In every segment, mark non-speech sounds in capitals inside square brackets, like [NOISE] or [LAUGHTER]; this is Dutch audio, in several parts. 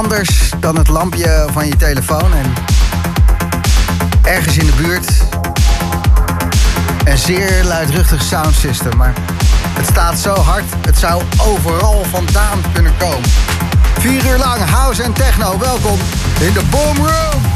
anders dan het lampje van je telefoon en ergens in de buurt een zeer luidruchtig soundsystem. Maar het staat zo hard, het zou overal vandaan kunnen komen. Vier uur lang house en techno, welkom in de Boom Room.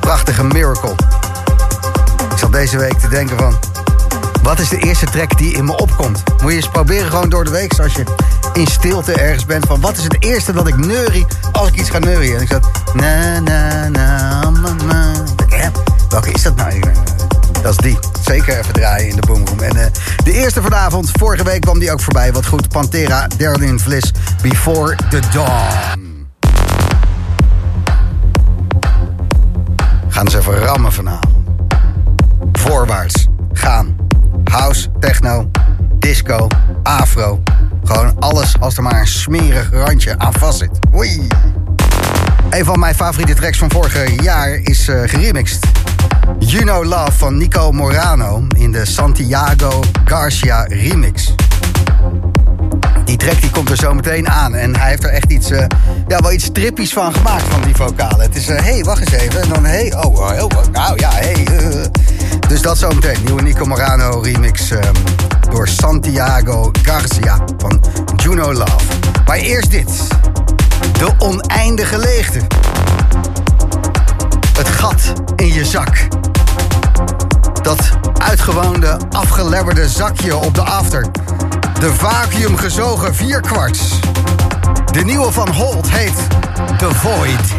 Prachtige miracle. Ik zat deze week te denken van... Wat is de eerste track die in me opkomt? Moet je eens proberen gewoon door de week, als je in stilte ergens bent... van wat is het eerste dat ik neurie als ik iets ga neurien? En ik zat... Na, na, na, na, na. Welke is dat nou? Dat is die. Zeker even draaien in de boomroom. En uh, de eerste vanavond, vorige week kwam die ook voorbij. Wat goed, Pantera, Darlene Vliss, Before the Dawn. Gaan ze even rammen vanavond. Voorwaarts. Gaan. House, techno, disco, afro. Gewoon alles als er maar een smerig randje aan vast zit. Oei. Een van mijn favoriete tracks van vorig jaar is uh, geremixed. You Know Love van Nico Morano in de Santiago Garcia remix. Track die komt er zo meteen aan. En hij heeft er echt iets, uh, ja, wel iets trippies van gemaakt van die vocalen. Het is, hé, uh, hey, wacht eens even. En dan, hé, hey, oh, oh, oh, nou ja, hé. Hey, uh. Dus dat zo meteen. Nieuwe Nico Morano remix um, door Santiago Garcia van Juno Love. Maar eerst dit. De oneindige leegte. Het gat in je zak. Dat uitgewoonde, afgelebberde zakje op de after. De vacuümgezogen vierkwarts. De nieuwe van Holt heet The Void.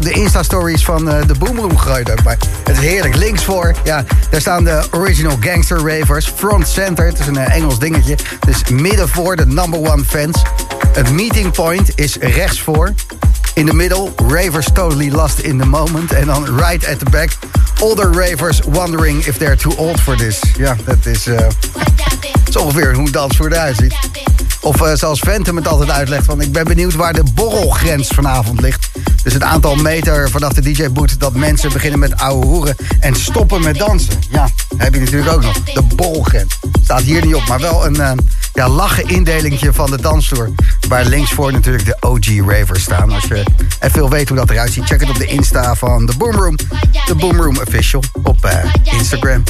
Op de Insta-stories van uh, de Boomroom gegooid. Maar het is heerlijk. Links voor, ja, daar staan de original gangster ravers. Front center, het is een uh, Engels dingetje. Dus midden voor de number one fans. Het meeting point is rechts voor. In the middle, ravers totally lost in the moment. En dan right at the back, older ravers wondering if they're too old for this. Ja, dat is... Uh, is ongeveer hoe dansvoer eruit ziet. Of zoals Phantom het altijd uitlegt... van ik ben benieuwd waar de borrelgrens vanavond ligt. Dus het aantal meter vanaf de DJ-boot... dat mensen beginnen met ouwe hoeren en stoppen met dansen. Ja, heb je natuurlijk ook nog. De borrelgrens. Staat hier niet op, maar wel een uh, ja, lachen indelingje van de dansvloer. Waar links voor natuurlijk de OG Ravers staan. Als je even wil weten hoe dat eruit ziet... check het op de Insta van de Boomroom. De Boomroom Official op uh, Instagram.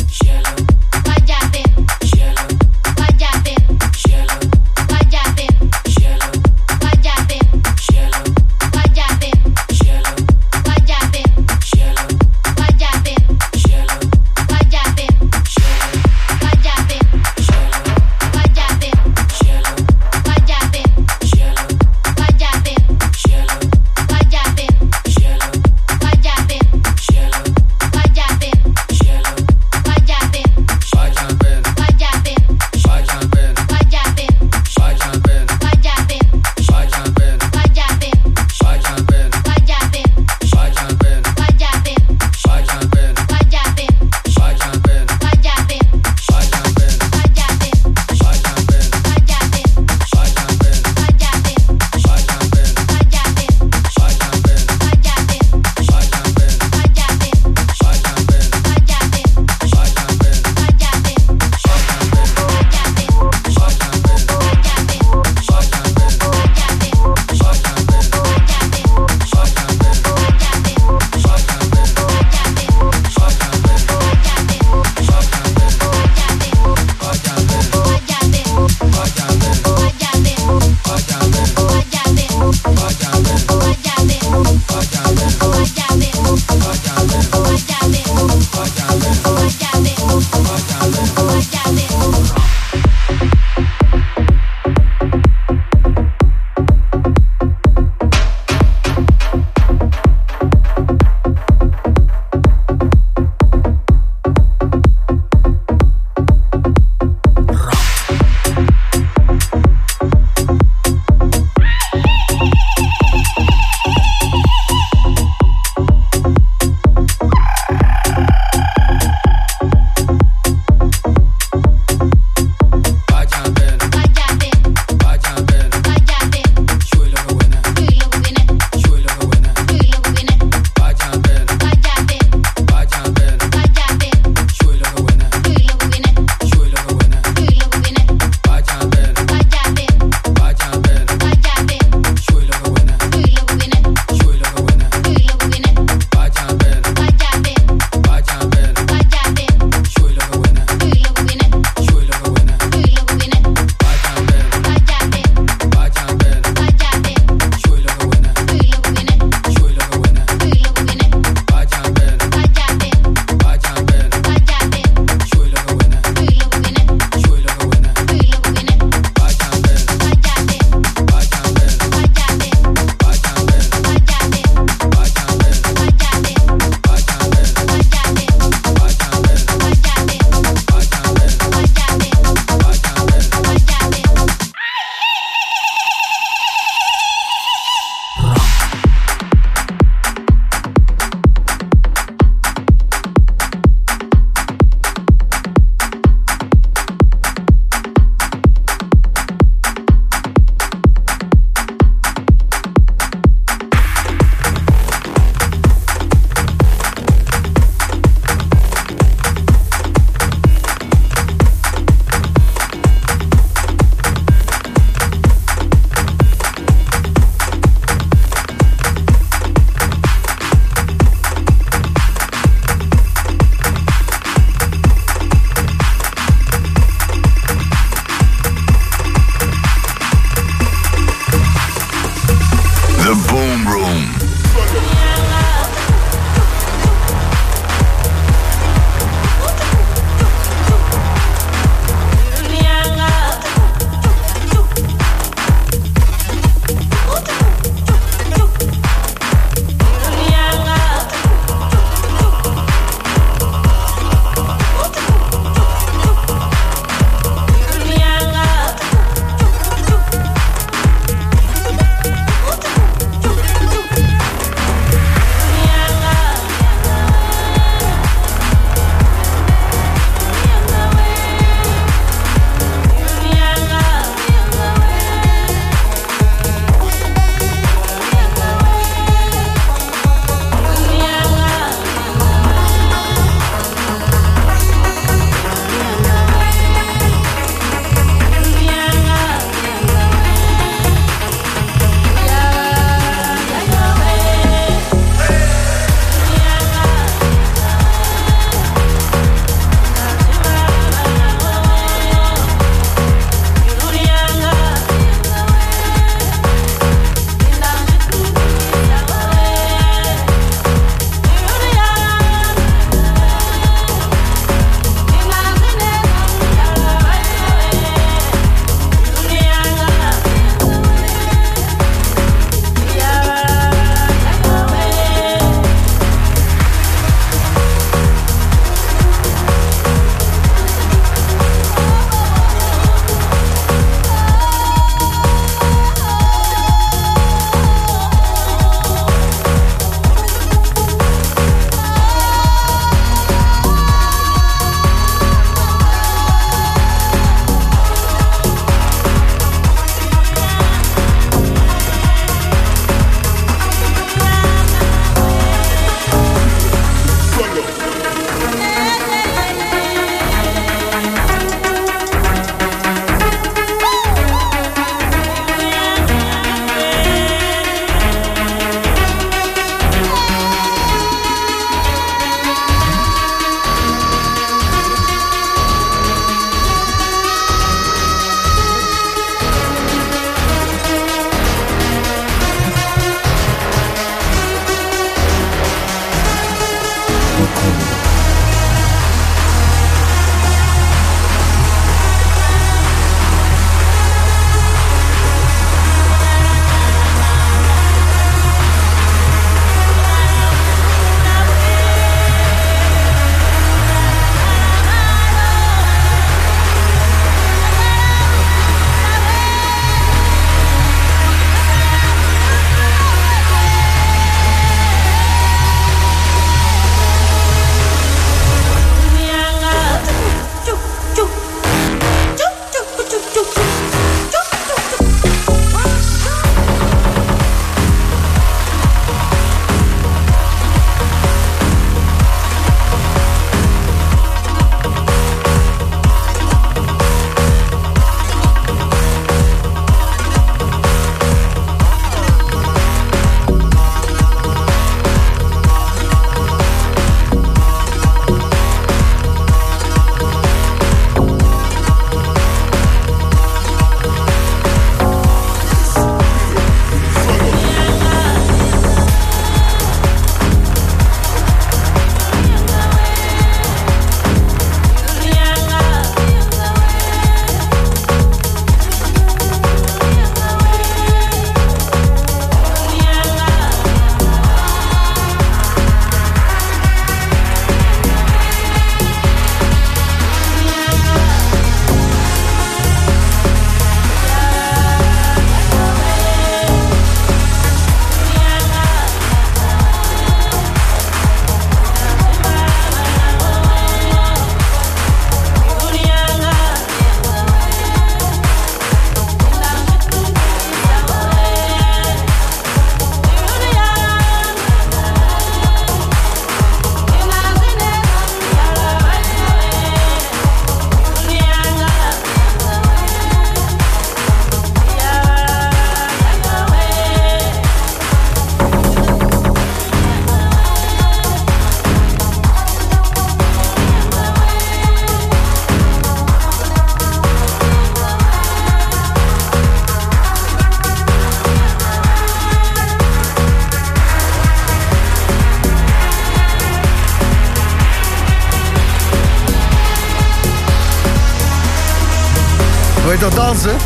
Dansen?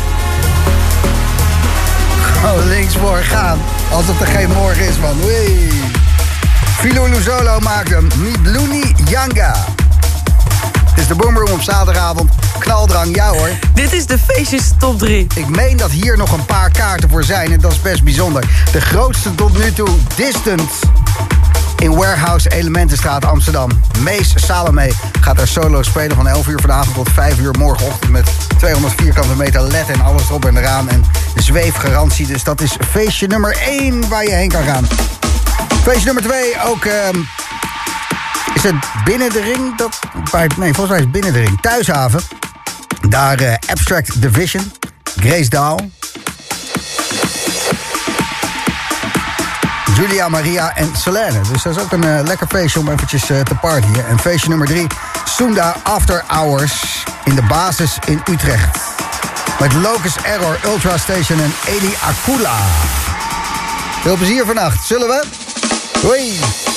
Gewoon links voor gaan. Alsof er geen morgen is, man. Wee. Philo Luzolo maakt hem. Mibluni Yanga. Het is de Boomroom op zaterdagavond. Knaldrang, ja hoor. Dit is de feestjes top 3. Ik meen dat hier nog een paar kaarten voor zijn. En dat is best bijzonder. De grootste tot nu toe, Distant. In Warehouse Elementenstraat Amsterdam. Mees Salome gaat er solo spelen van 11 uur vanavond tot 5 uur morgenochtend. Met 200 vierkante meter led en alles erop en eraan. En zweefgarantie. Dus dat is feestje nummer 1 waar je heen kan gaan. Feestje nummer 2 ook... ehm, is het binnen de ring? Dat, nee, volgens mij is het binnen de ring. Thuishaven. Daar eh, Abstract Division. Grace Daal. Julia, Maria en Selene. Dus dat is ook een eh, lekker feestje om eventjes eh, te partyen. En feestje nummer 3. Sunda After Hours. In de basis in Utrecht. Met Locus Error, Ultra Station en Eli Akula. Veel plezier vannacht. Zullen we? Hoi!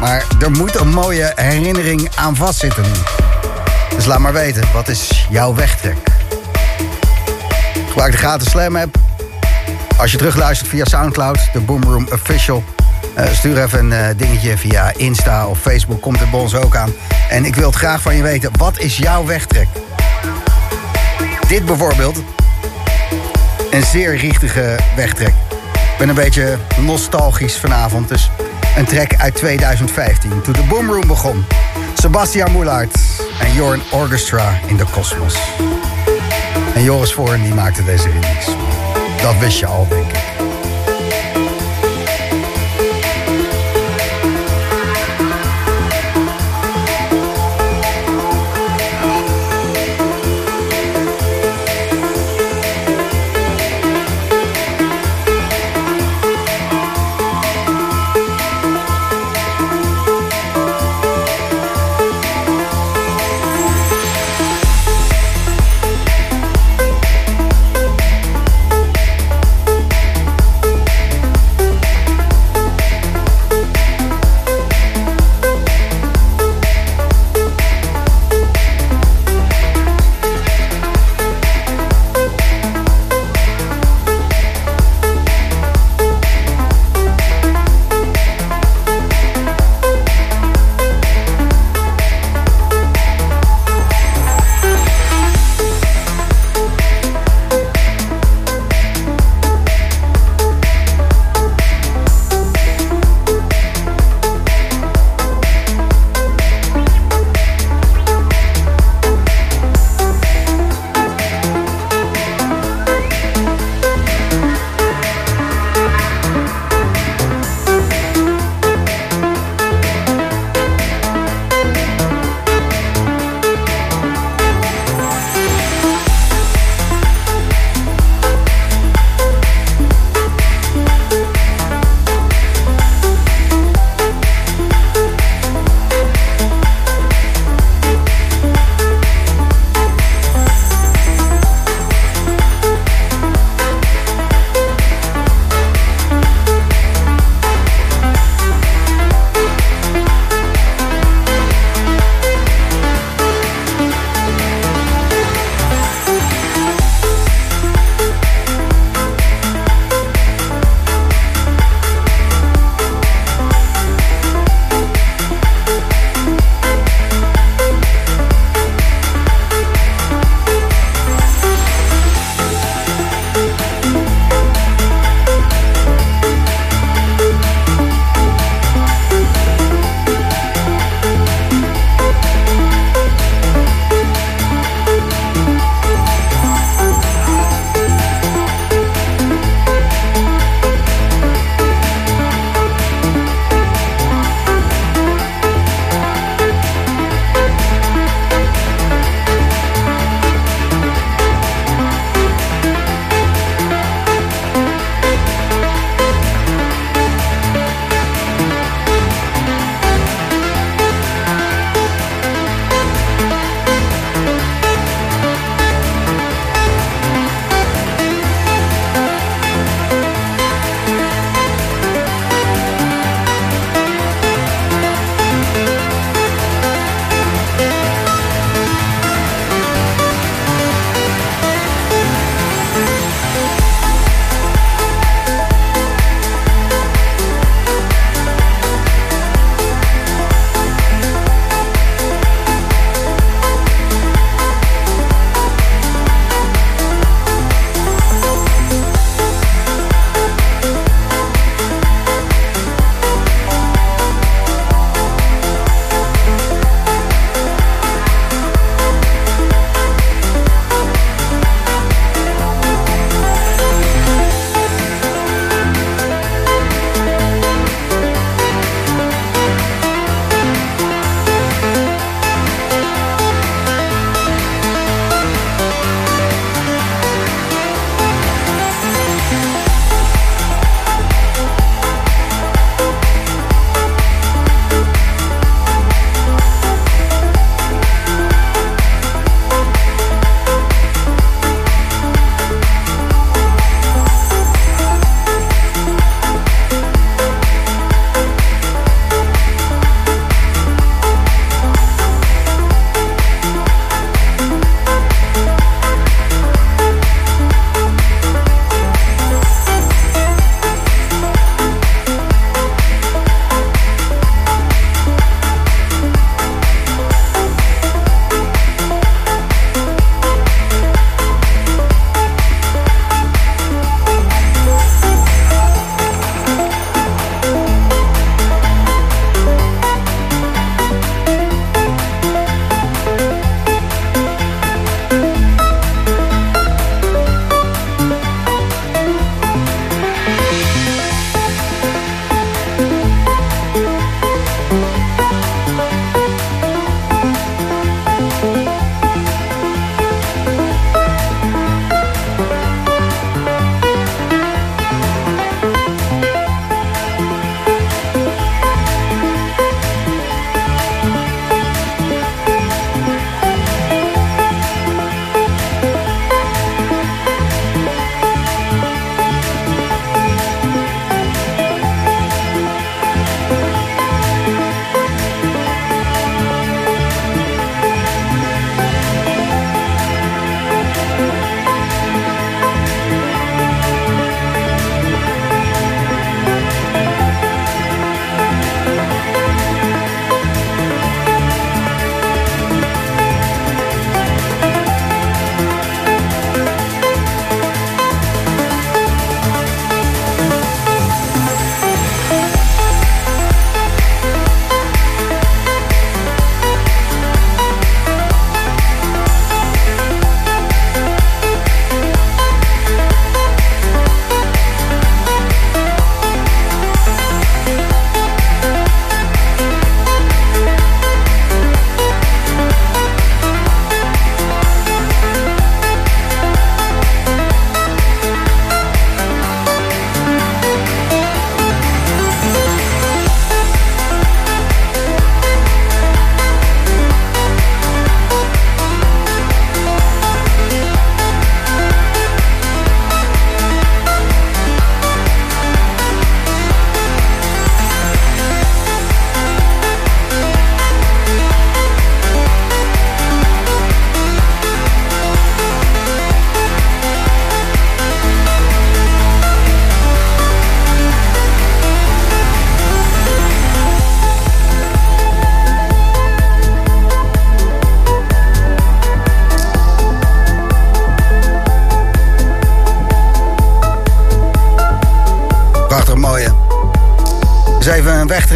Maar er moet een mooie herinnering aan vastzitten. Dus laat maar weten, wat is jouw wegtrek? Gebruik de gratis Slam app. Als je terugluistert via Soundcloud, de Boomroom Official. Uh, stuur even een uh, dingetje via Insta of Facebook. Komt het bij ons ook aan. En ik wil het graag van je weten. Wat is jouw wegtrek? Dit bijvoorbeeld. Een zeer richtige wegtrek. Ik ben een beetje nostalgisch vanavond. Dus een track uit 2015. Toen de Boomroom begon. Sebastian Moulaert en Jorn Orchestra in de Cosmos. En Joris Voorn die maakte deze remix. Dat wist je al, denk ik.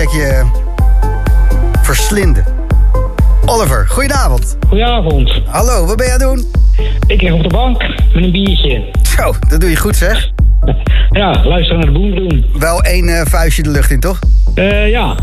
Een wegtrekje verslinden. Oliver, goedenavond. Goedenavond. Hallo, wat ben je aan het doen? Ik lig op de bank met een biertje. Zo, dat doe je goed zeg. [LAUGHS] Ja, luister naar de boem doen. Wel één eh, vuistje de lucht in, toch? Eh ja.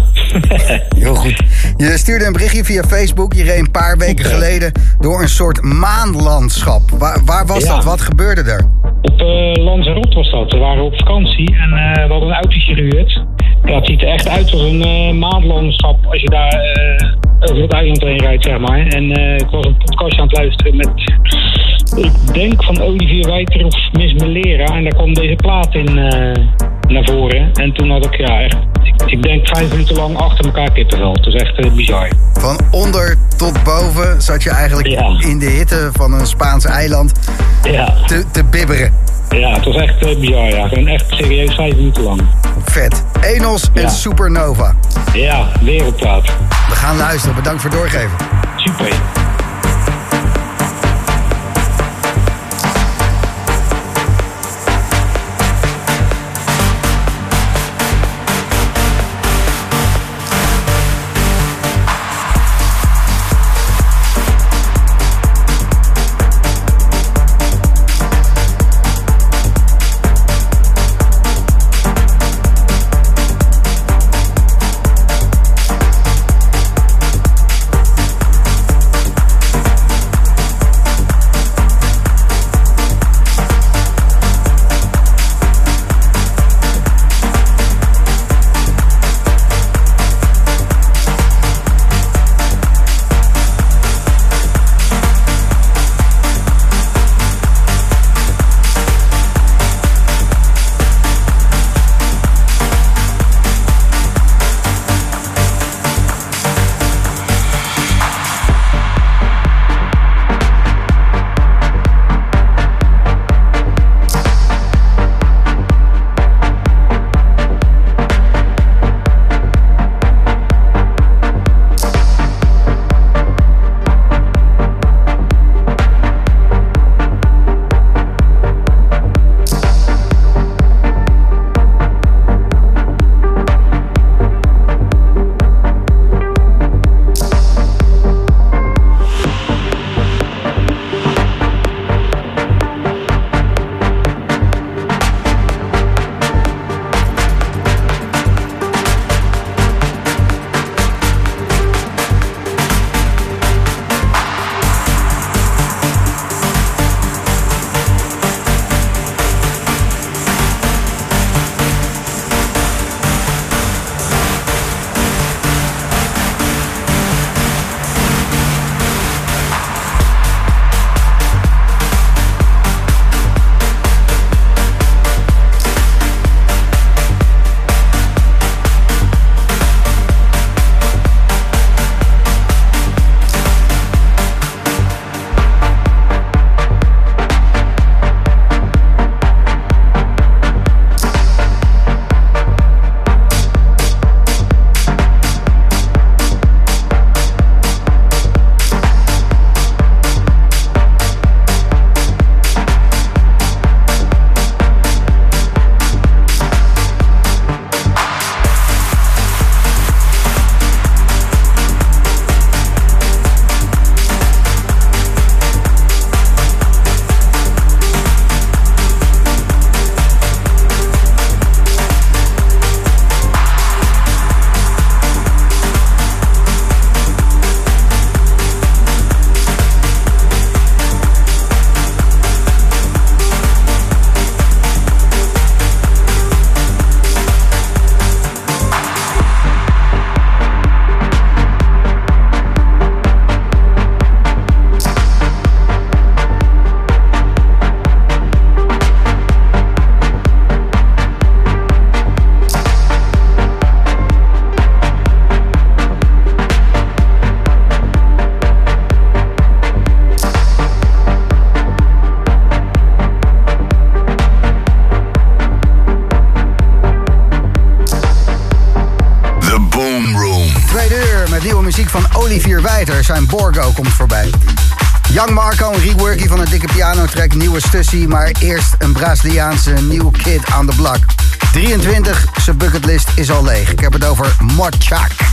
[LAUGHS] Heel goed. Je stuurde een berichtje via Facebook. Reed een paar weken geleden door een soort maanlandschap. Waar, waar was Ja. dat? Wat gebeurde er? op uh, Lanzarote was dat. We waren op vakantie en eh, we hadden een autootje gehuurd. Ja, het ziet er echt uit als een eh, maandlandschap als je daar eh, over het eiland heen rijdt, zeg maar. En eh, ik was een podcastje aan het luisteren met, ik denk van Olivier Wijter of Miss Melera. En daar kwam deze plaat in naar voren. En toen had ik, ja, echt, ik, ik denk vijf minuten lang achter elkaar kippenvel. Het was echt bizar. Van onder tot boven zat je eigenlijk Ja. in de hitte van een Spaans eiland Ja. te, te bibberen. Ja, het was echt eh, bizar, ja. Gewoon echt serieus vijf minuten lang. Vet. Enos en. Supernova. Ja, wereldplaat. We gaan luisteren. Bedankt voor het doorgeven. Super. Wijter. Zijn Borgo komt voorbij. Young Marco, een reworkie van een dikke pianotrack, nieuwe Stussy. Maar eerst een Braziliaanse New Kid on the Block. 23, zijn bucketlist is al leeg. Ik heb het over Morchak.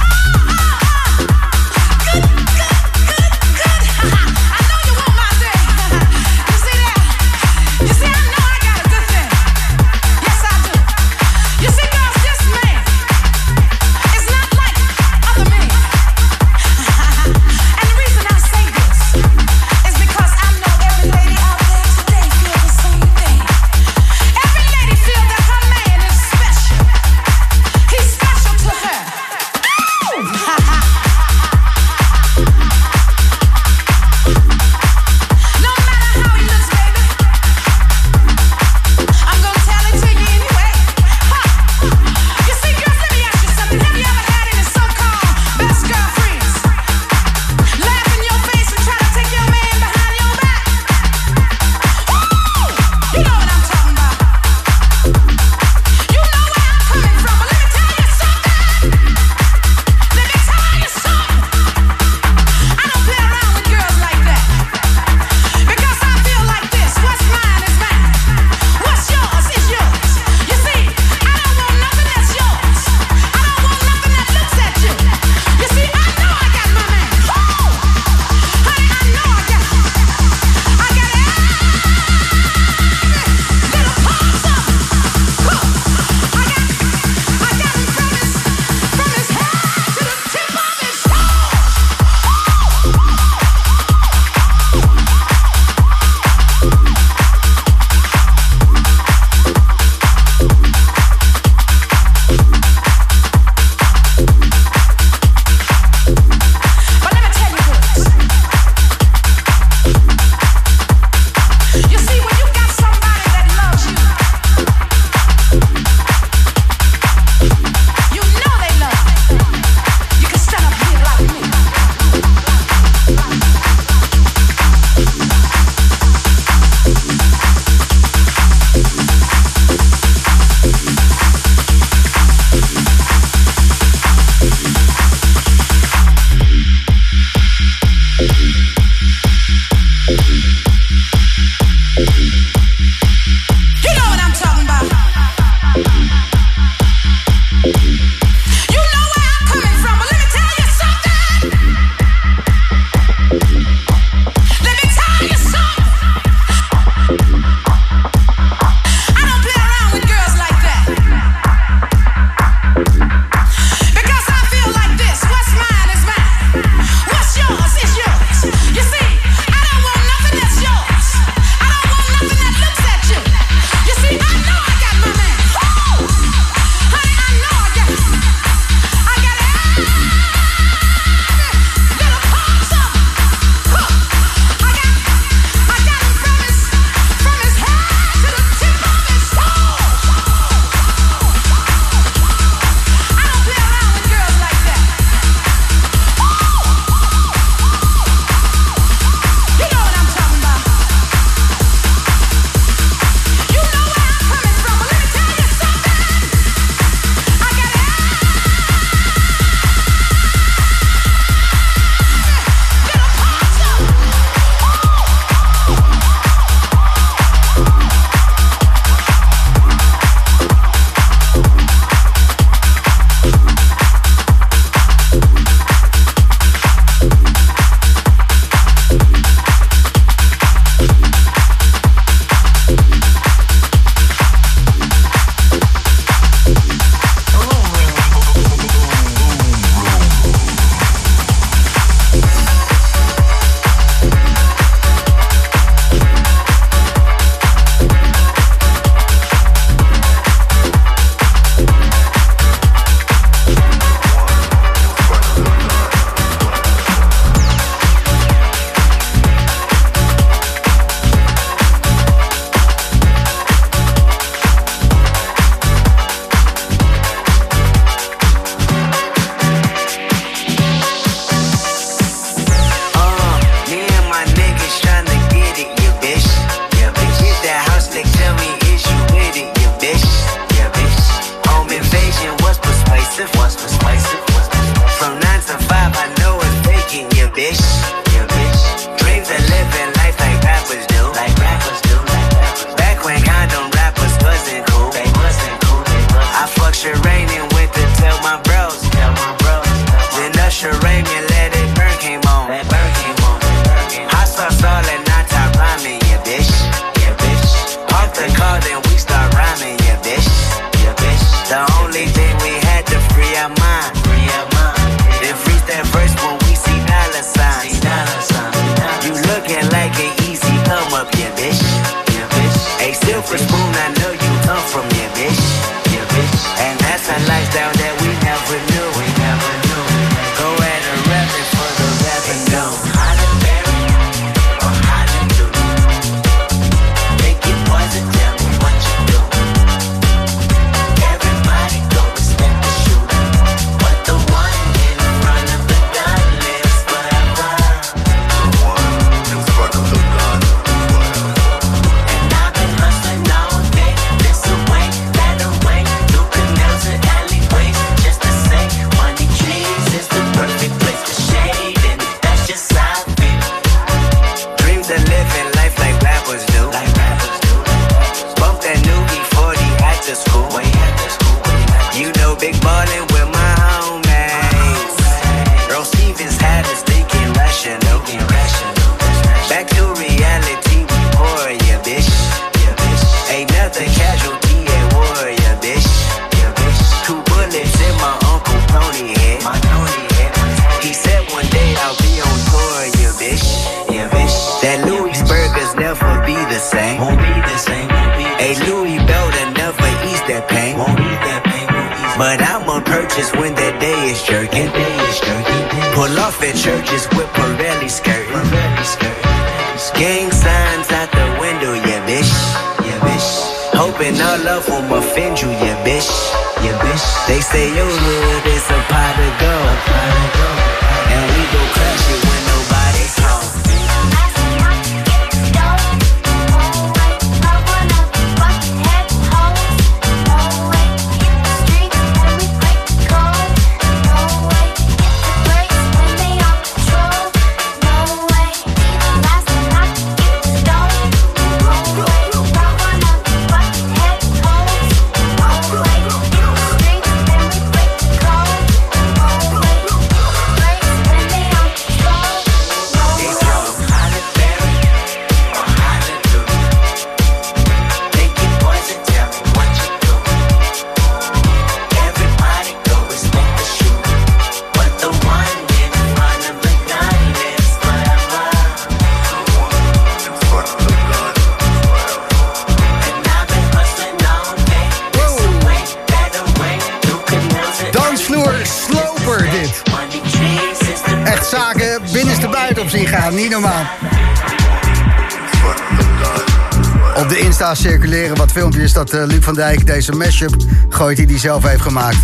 is dat eh, Luc van Dijk deze mashup gooit die hij zelf heeft gemaakt.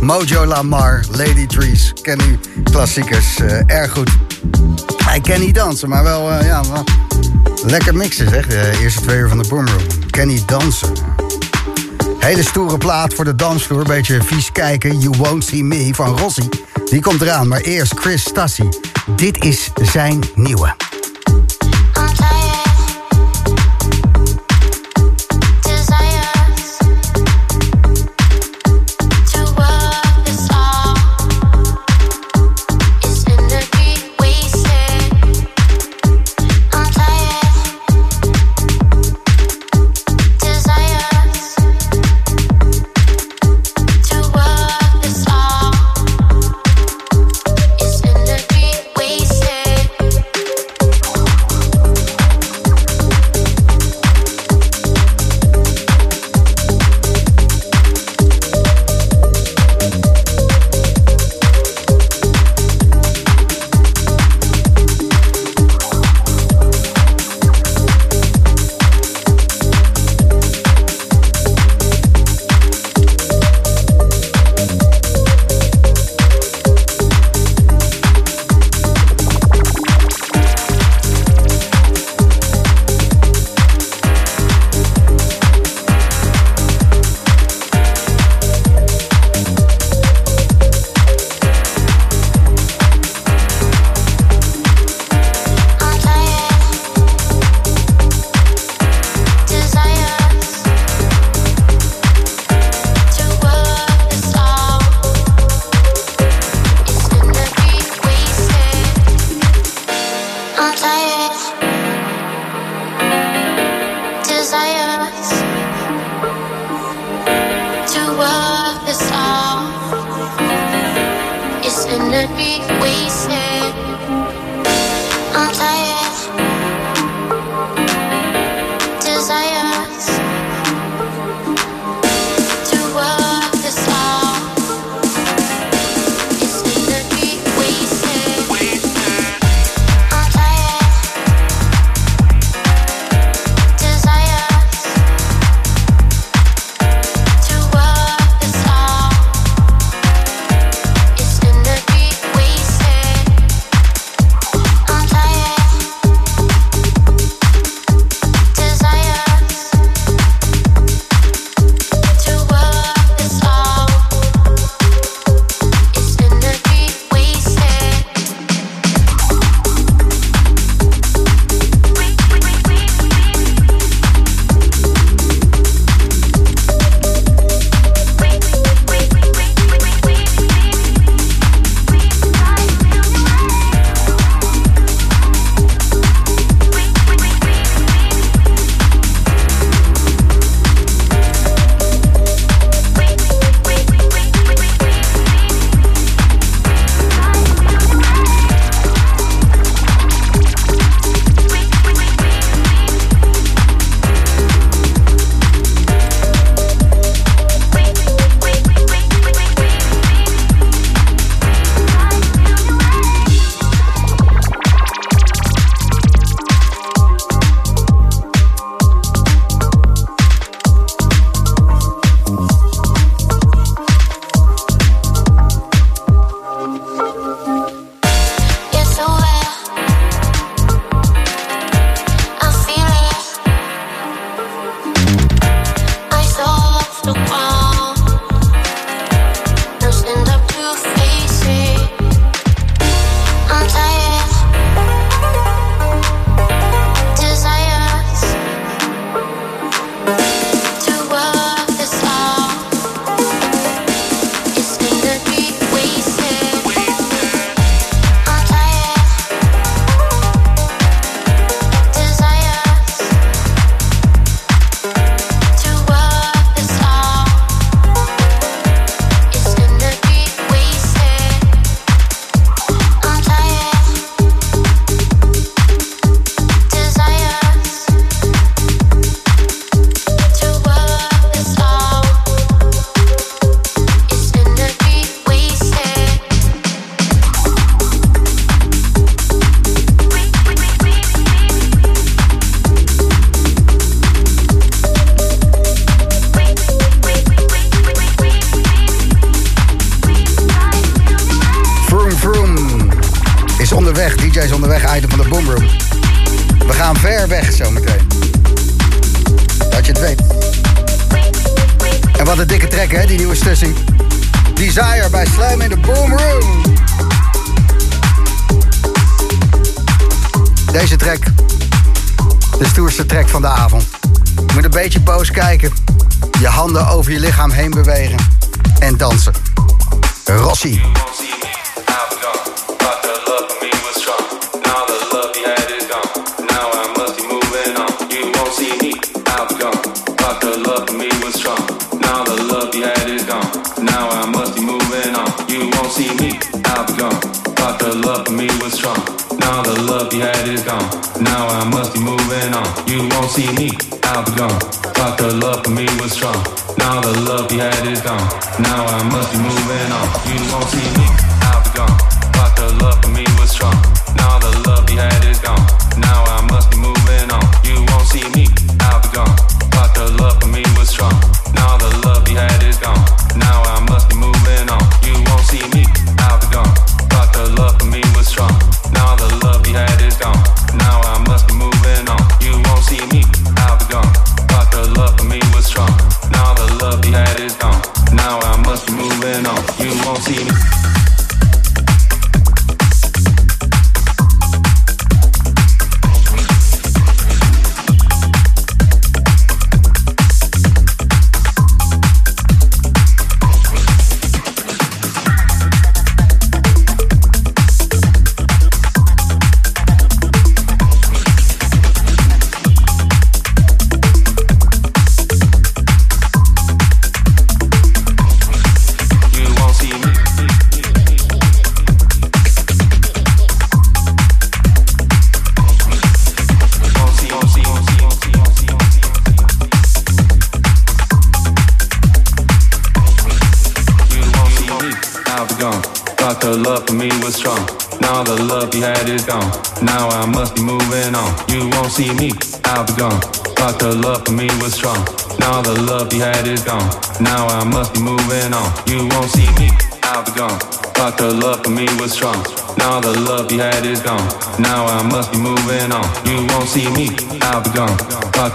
Mojo Lamar, Lady Trees. Ken klassiekers eh, erg goed. Hij kan niet dansen, maar wel, eh, ja, wel lekker mixen zeg. De eerste twee uur van de Boomroom. Kan niet dansen. Hele stoere plaat voor de dansvloer. Beetje vies kijken. You Won't See Me van Rossi. Die komt eraan, maar eerst Chris Stassi. Dit is zijn nieuwe.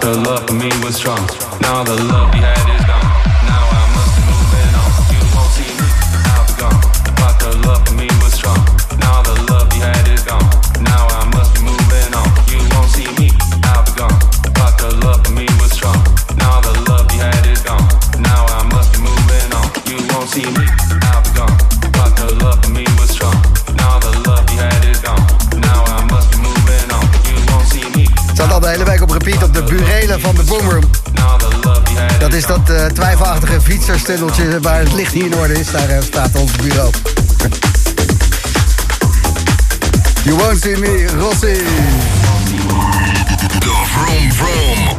The love waar het licht niet in orde is. Daar eh, staat ons bureau. You won't see me, Rossi. De Vroom Vroom.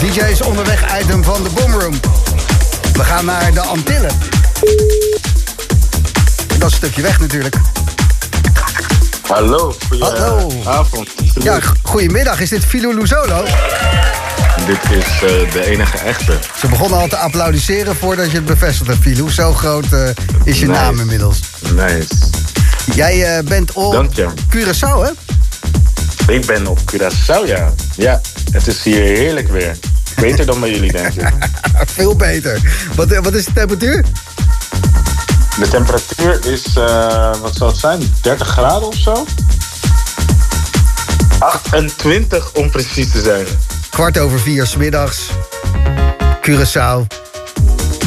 DJ's onderweg item van de Boomroom. We gaan naar de Antillen. Dat is een stukje weg natuurlijk. Hallo, Hallo. avond. Ja, goedemiddag. Is dit Filo Luzolo? Dit is eh, de enige echte. Ze begonnen al te applaudisseren voordat je het bevestigde, Filou. Zo groot eh, is je Nice. naam inmiddels. Nice. Jij eh, bent op. Curaçao, hè? Ik ben op Curaçao, ja. Ja, het is hier heerlijk weer. Beter dan bij jullie, denk ik. [LAUGHS] Veel beter. Wat, wat is de temperatuur? De temperatuur is, wat zal het zijn, 30 graden of zo? 28 om precies te zijn. Kwart over vier smiddags. Curaçao.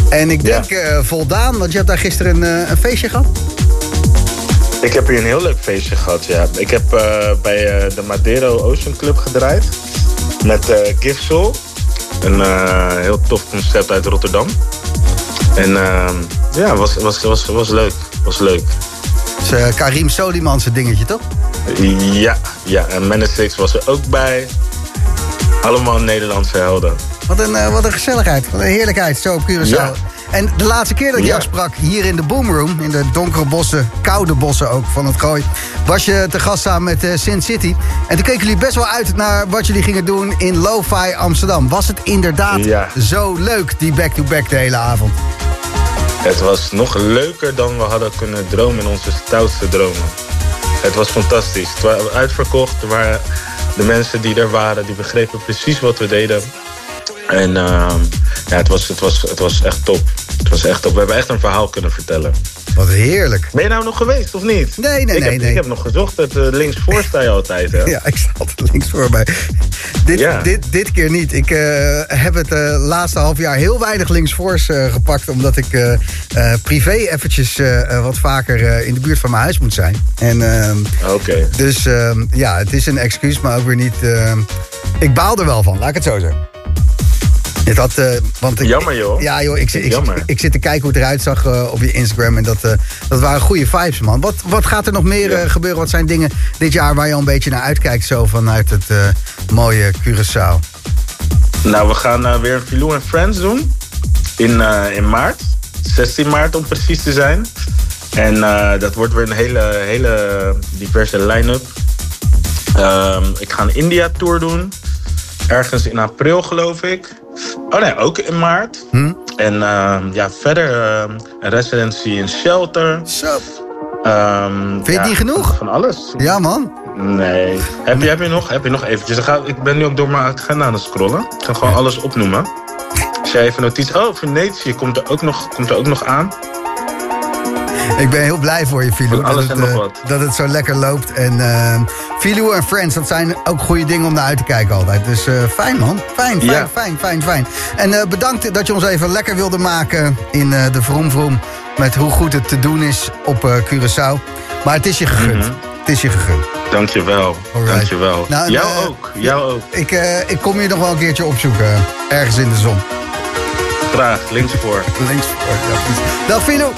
En ik Ja. denk eh, voldaan, want je hebt daar gisteren een, eh, een feestje gehad. Ik heb hier een heel leuk feestje gehad, ja. Ik heb eh, bij de Madero Ocean Club gedraaid. Met Soul. Een heel tof concept uit Rotterdam. En ehm, ja, was, was, was, was leuk. Was leuk. Is eh, Karim Soliman dingetje, toch? Ja, ja. En Menace was er ook bij. Allemaal Nederlandse helden. Wat een, eh, wat een gezelligheid, wat een heerlijkheid, zo op Curaçao. Ja. En de laatste keer dat ik Ja. jou sprak, hier in de Boomroom... in de donkere bossen, koude bossen ook van het Gooi... was je te gast samen met eh, Sin City. En toen keken jullie best wel uit naar wat jullie gingen doen in Lo-Fi Amsterdam. Was het inderdaad Ja. zo leuk, die back-to-back de hele avond? Het was nog leuker dan we hadden kunnen dromen in onze stoutste dromen. Het was fantastisch. Het was uitverkocht. Er waren de mensen die er waren, die begrepen precies wat we deden. En ehm, ja, het was, het, was, het was echt top. Het was echt top. We hebben echt een verhaal kunnen vertellen. Wat heerlijk. Ben je nou nog geweest of niet? Nee, nee, ik nee, Heb, nee. Ik heb nog gezocht. Het uh, linksvoor sta je altijd, hè? [LAUGHS] Ja, ik sta altijd links voor mij. Dit, Ja. dit, dit keer niet. Ik eh, heb het eh, laatste half jaar heel weinig linksvoors eh, gepakt... omdat ik eh, eh, privé eventjes eh, eh, wat vaker eh, in de buurt van mijn huis moet zijn. En, ehm, Oké. dus ehm, ja, het is een excuus, maar ook weer niet... ik baal er wel van, laat ik het zo zeggen. Het had, eh, want ik, Jammer, joh. Ja, joh, ik, zit- ik, ik, ik zit te kijken hoe het eruit zag eh, op je Instagram. En dat, eh, dat waren goede vibes, man. Wat, wat gaat er nog meer Ja. gebeuren? Wat zijn dingen dit jaar waar je al een beetje naar uitkijkt... zo vanuit het mooie Curaçao? Nou, we gaan weer Filou en Friends doen. In, in maart. 16 maart om precies te zijn. En dat wordt weer een hele, hele diverse line-up. Ehm, ik ga een India-tour doen. Ergens in april, geloof ik. Oh nee, ook in maart. En ehm, ja, verder ehm, een residency in Shelter. Zo. Ehm, je ja, die genoeg? Van alles. Ja, man. Nee. Heb je, heb je nog? Heb je nog eventjes? Ik, ga, ik ben nu ook door mijn agenda aan het scrollen. Ik ga gewoon alles opnoemen. Als jij even notitie... Oh, Venetië komt er ook nog, komt er ook nog aan. Ik ben heel blij voor je, Filou. Dat, het, eh, dat het zo lekker loopt. En eh Filou en Friends, dat zijn ook goede dingen om naar uit te kijken altijd. Dus eh, fijn, man. Fijn, fijn, Ja. fijn, fijn, fijn. En bedankt dat je ons even lekker wilde maken in de Vroom Vroom. Met hoe goed het te doen is op Curaçao. Maar het is je gegund. Mhm. Het is je gegund. Dankjewel. Alright. Dankjewel. Nou, jou ook. Jou ook. Ik, ik kom je nog wel een keertje opzoeken. ergens in de zon. Graag. Linksvoor. Links voor. Ja. Dag Filou.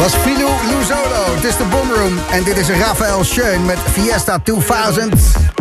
Was Filou Luzolo. Het is de Boomroom. En dit is Rafael Schön met Fiesta 2000.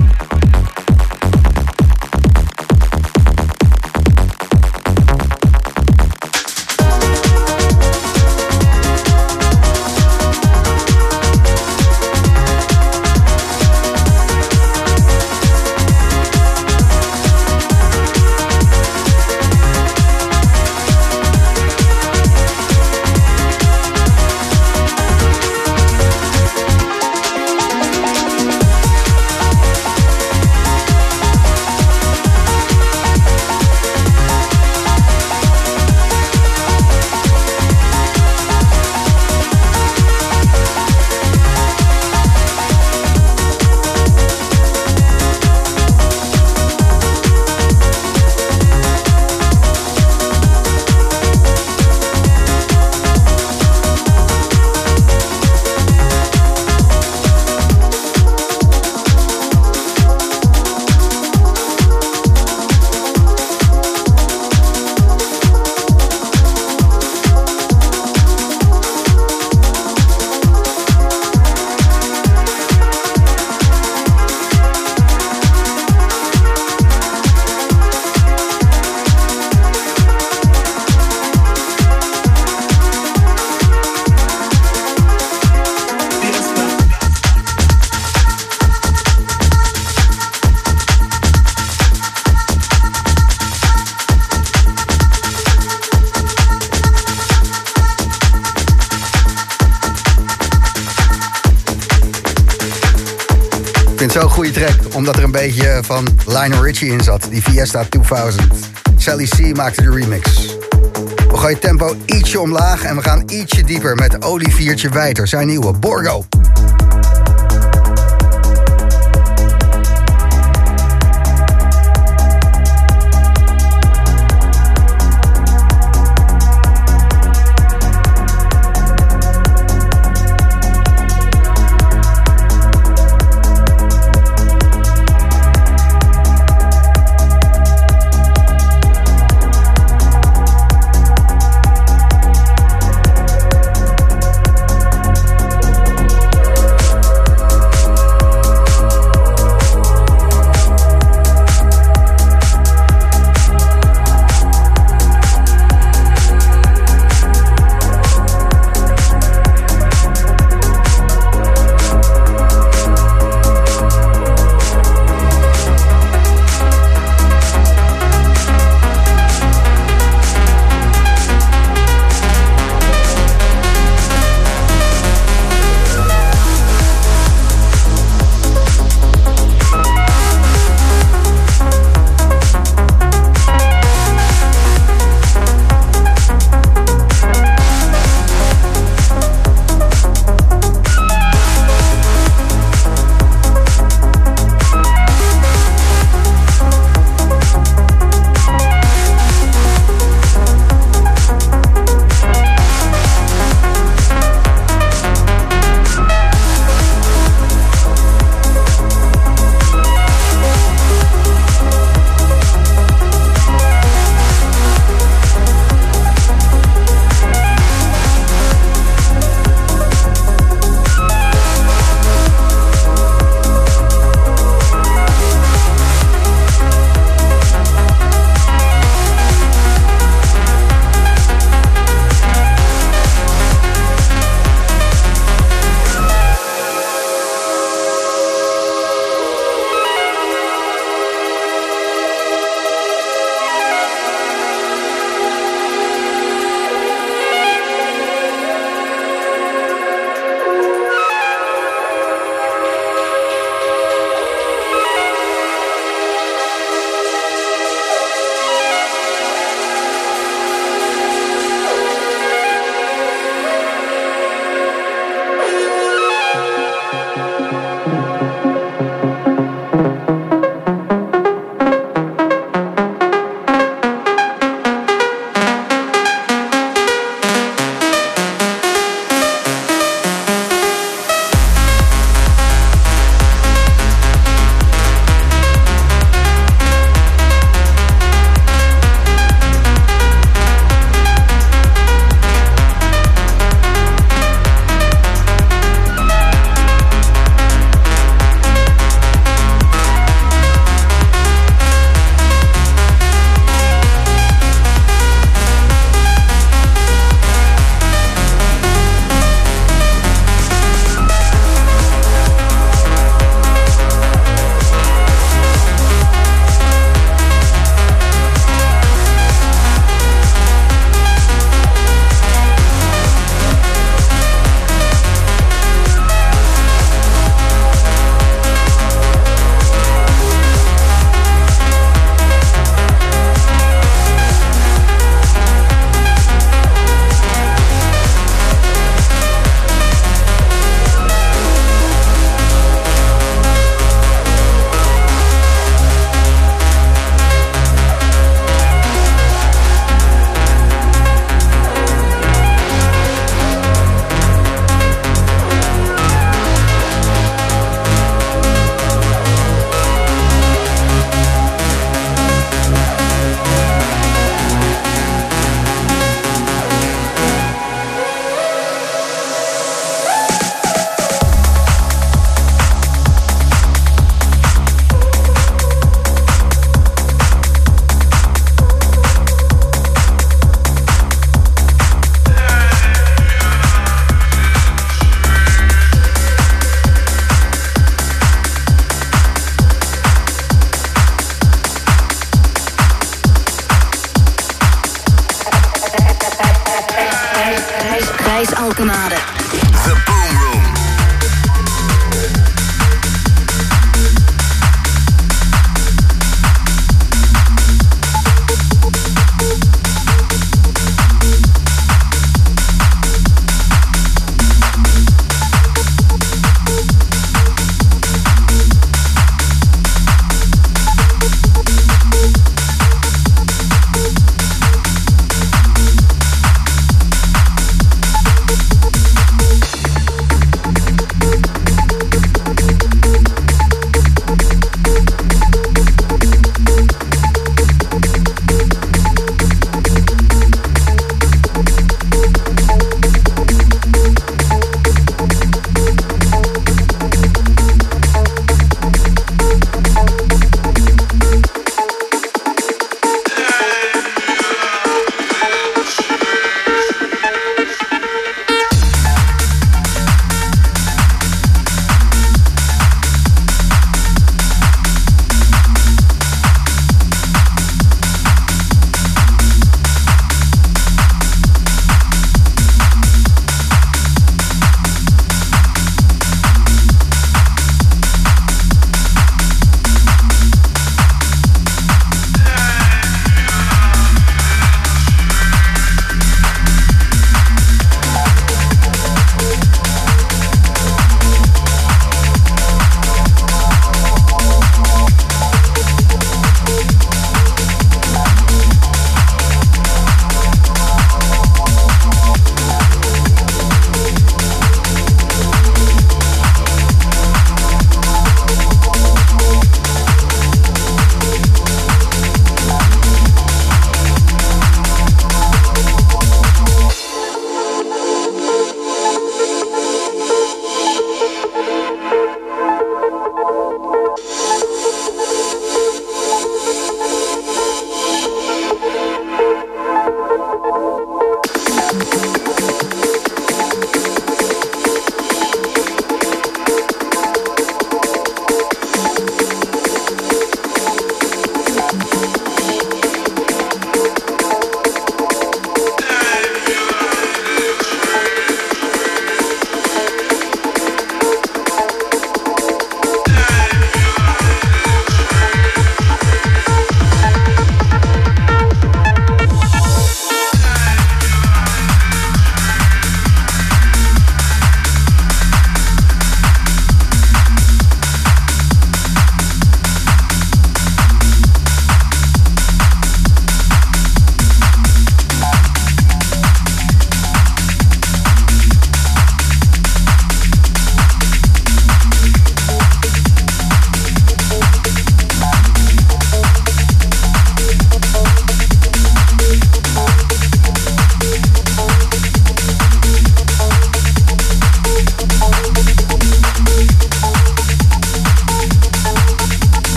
Een beetje van Lionel Richie in zat. Die Fiesta 2000. Sally C maakte de remix. We gooien tempo ietsje omlaag en we gaan ietsje dieper met Oliviertje Wijter, zijn nieuwe Borgo.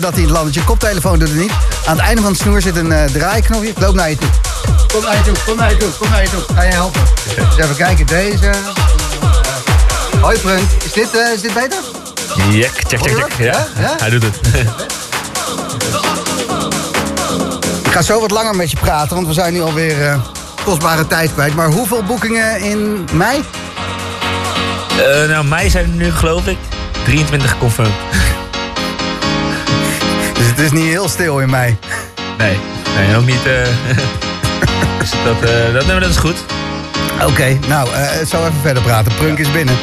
Dat hij het land... want Je koptelefoon doet het niet. Aan het einde van het snoer zit een eh, draaiknopje. Ik loop naar je toe. Kom naar je toe, kom naar je toe, kom naar je toe. Ga je helpen? Dus even kijken, deze. Hoi Prunk, is dit, eh, is dit beter? Ja, check, check, check. Ja, Ja? Ja? hij doet het. Ik ga zo wat langer met je praten, want we zijn nu alweer eh kostbare tijd kwijt. Maar hoeveel boekingen in mei? Nou, mij zijn er nu geloof ik 23 confirmed. Het is niet heel stil in mei. Nee, nee, ook niet. eh [LAUGHS] dus dat, eh, dat, dat is goed. Oké, nou, eh zo even verder praten. Prunk is binnen.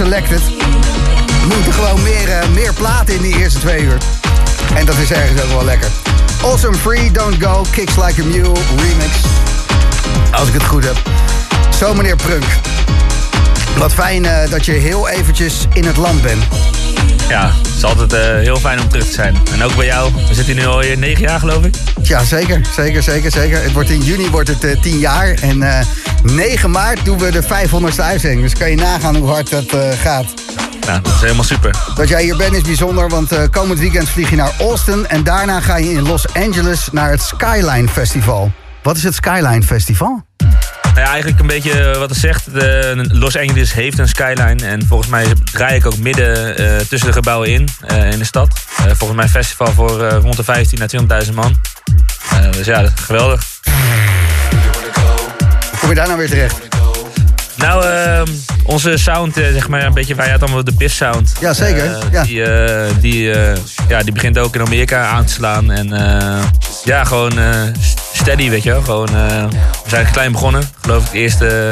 Selected. We moeten gewoon meer, eh, meer platen in die eerste twee uur. En dat is ergens ook wel lekker. Awesome Free, Don't Go, Kicks Like a Mule, remix. Als ik het goed heb. Zo meneer Prunk. Wat fijn eh, dat je heel eventjes in het land bent. Ja, het is altijd eh, heel fijn om terug te zijn. En ook bij jou. We zitten nu al negen jaar, geloof ik. Ja, zeker, zeker, zeker, zeker. Het wordt in juni wordt het 10 jaar. En 9 maart doen we de 500ste uitzending. Dus kan je nagaan hoe hard dat eh, gaat. Nou, dat is helemaal super. Dat jij hier bent is bijzonder, want eh, komend weekend vlieg je naar Austin... en daarna ga je in Los Angeles naar het Skyline Festival. Wat is het Skyline Festival? Nou ja, eigenlijk een beetje eh, wat het zegt. De Los Angeles heeft een skyline. En volgens mij draai ik ook midden tussen de gebouwen in, in de stad. Volgens mij een festival voor rond de 15 naar 20.000 man. Dus ja, geweldig. Kom je daar nou weer terecht? Nou, ehm, onze sound, eh, zeg maar, een beetje, wij hadden allemaal de Biff sound. Ja, zeker, Eh, ja. Die, eh, die, ja, die begint ook in Amerika aan te slaan. En ja, gewoon steady, weet je wel. Gewoon, we zijn klein begonnen. Geloof ik, de eerste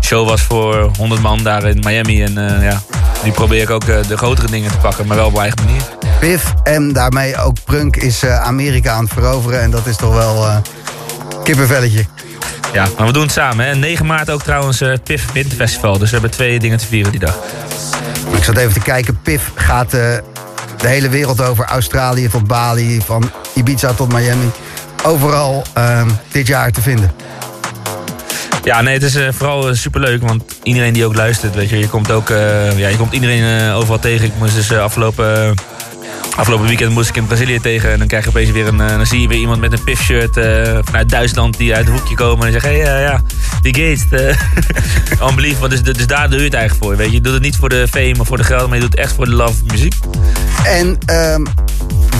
show was voor 100 man daar in Miami. En ja, nu probeer ik ook de grotere dingen te pakken, maar wel op mijn eigen manier. Biff en daarmee ook Prunk is Amerika aan het veroveren. En dat is toch wel kippenvelletje. Ja, maar we doen het samen. Hè. 9 maart ook trouwens eh, het Piff Winterfestival. Dus we hebben twee dingen te vieren die dag. Ik zat even te kijken. Piff gaat eh, de hele wereld over. Australië tot Bali, van Ibiza tot Miami. Overal eh, dit jaar te vinden. Ja, nee, het is eh, vooral super superleuk. Want iedereen die ook luistert, weet je, je komt ook, eh, ja, je komt iedereen eh, overal tegen. Ik moest dus eh, afgelopen, afgelopen weekend moest ik in Brazilië tegen. En dan krijg je opeens weer een, eh, dan zie je weer iemand met een pif-shirt eh, vanuit Duitsland die uit het hoekje komen. En zegt, hé, hey, ja, die geest. eh [LAUGHS] Unbelievable. Dus, dus daar doe je het eigenlijk voor, weet je. Je doet het niet voor de fame of voor de geld, maar je doet het echt voor de love of muziek. En ehm,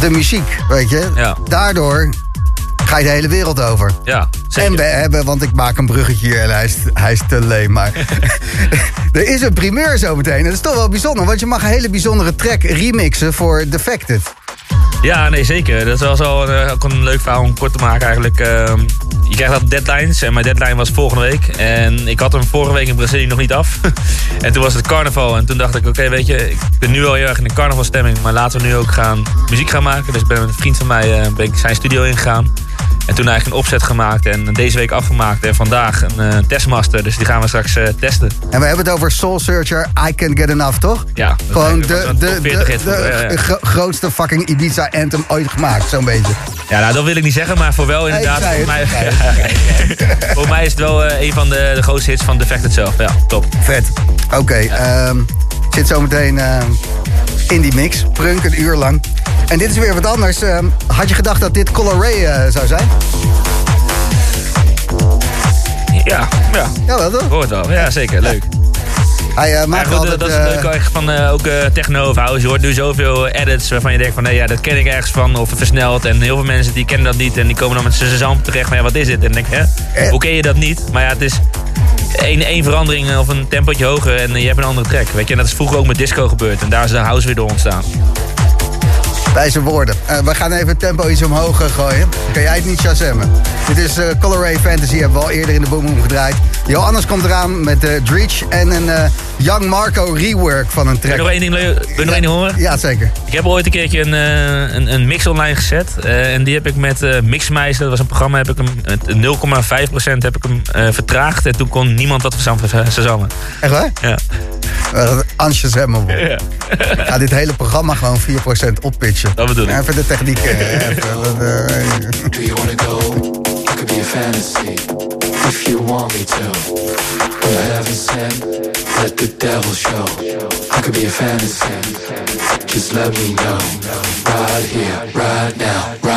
de muziek, weet je. Ja. Daardoor ga je de hele wereld over. Ja, zeker. En we hebben, want ik maak een bruggetje hier en hij is, hij is te leem, maar... [LAUGHS] [LAUGHS] er is een primeur zometeen. Dat is toch wel bijzonder, want je mag een hele bijzondere track remixen voor Defected. Ja, nee, zeker. Dat was wel eh, ook een leuk verhaal om kort te maken eigenlijk. Ehm, je krijgt altijd deadlines en mijn deadline was volgende week. En ik had hem vorige week in Brazilië nog niet af. [LAUGHS] en toen was het carnaval en toen dacht ik, oké, weet je, ik ben nu al heel erg in de carnavalstemming. Maar laten we nu ook gaan muziek gaan maken. Dus ik ben met een vriend van mij eh, ben ik zijn studio ingegaan. En toen eigenlijk een opzet gemaakt en deze week afgemaakt. En vandaag een eh, testmaster, dus die gaan we straks eh, testen. En we hebben het over Soul Searcher, I Can't Get Enough, toch? Ja, Gewoon de, de, de, 40 hit de, ja, ja. gro- grootste fucking Ibiza-anthem ooit gemaakt, zo'n beetje. Ja, nou, dat wil ik niet zeggen, maar voor wel inderdaad. voor, mij, [LAUGHS] voor mij is het wel eh, een van de, de grootste hits van Defected zelf. Ja, top. Vet. Oké, ehm, zit zometeen eh, in die mix. Prunk een uur lang. En dit is weer wat anders. Ehm, had je gedacht dat dit Color Ray eh, zou zijn? Ja, ja. Ja, wel toch? Hoort wel. Ja, zeker. Leuk. Hij Maar maakt goed, altijd... dat is het eh, leuke echt van eh, ook eh, techno of house. Je hoort nu zoveel edits waarvan je denkt van nee, ja, dat ken ik ergens van of versneld. En heel veel mensen die kennen dat niet en die komen dan met z'n zand terecht. Maar ja, wat is dit? En dan denk ik, hè, hoe ken je dat niet? Maar ja, het is één, één verandering of een tempootje hoger en je hebt een andere track. Weet je, en dat is vroeger ook met disco gebeurd. En daar is de house weer door ontstaan. Wijze woorden. Eh, we gaan even het tempo iets omhoog eh, gooien. Kan jij het niet shazammen? Dit is eh Color Ray Fantasy, hebben we al eerder in de Boom gedraaid. Johannes komt eraan met uh, Dreech en een eh, Young Marco rework van een Wil je nog track. één ding, leu- wil je nog één ding horen? Ja, zeker. Ik heb ooit een keertje een, eh, een, een mix online gezet. eh, en die heb ik met eh Mixmeister, dat was een programma, heb ik hem met 0,5% heb ik hem eh, vertraagd. En toen kon niemand dat verzammen. Echt waar? Ja. Uh, ja. Ga dit hele programma gewoon 4% oppitchen. Dat bedoel ik. Even de techniek. eh, even, dat, eh, Do you wanna go? I could be a fantasy if you want me to. From heaven sent, let the devil show. I could be a fantasy. Just let me know. Right here, right now,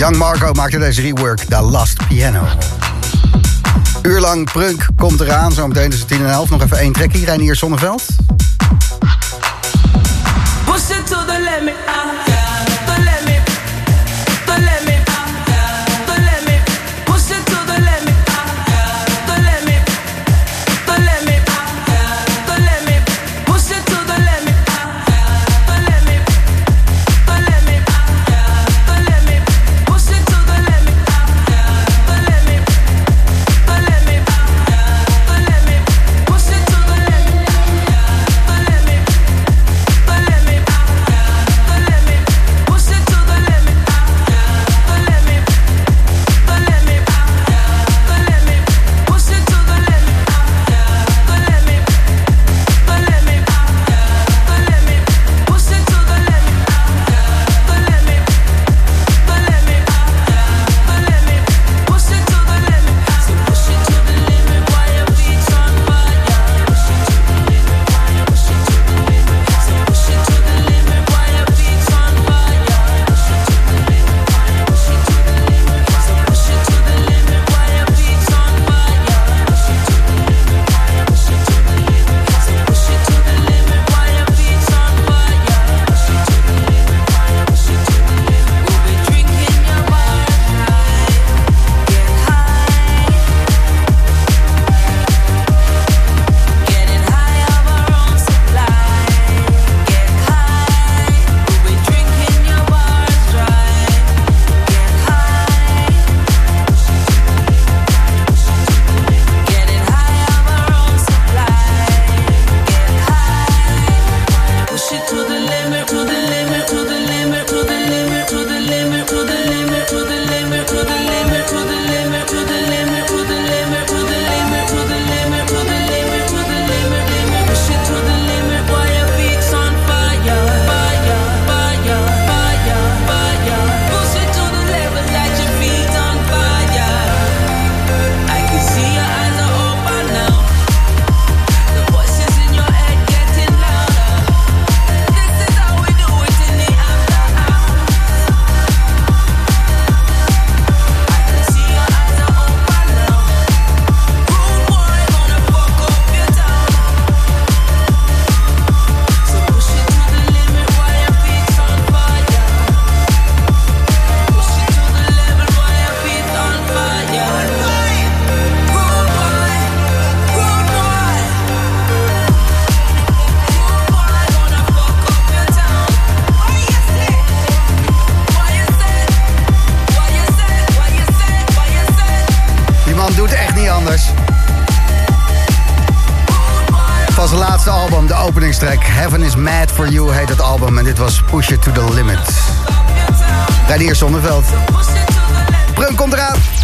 Young Marco maakte deze rework, The Last Piano. Uurlang prunk komt eraan. zo tussen 10 en 11 nog even één trekkie. Reinier Zonneveld. It to the Limit. Zonneveld.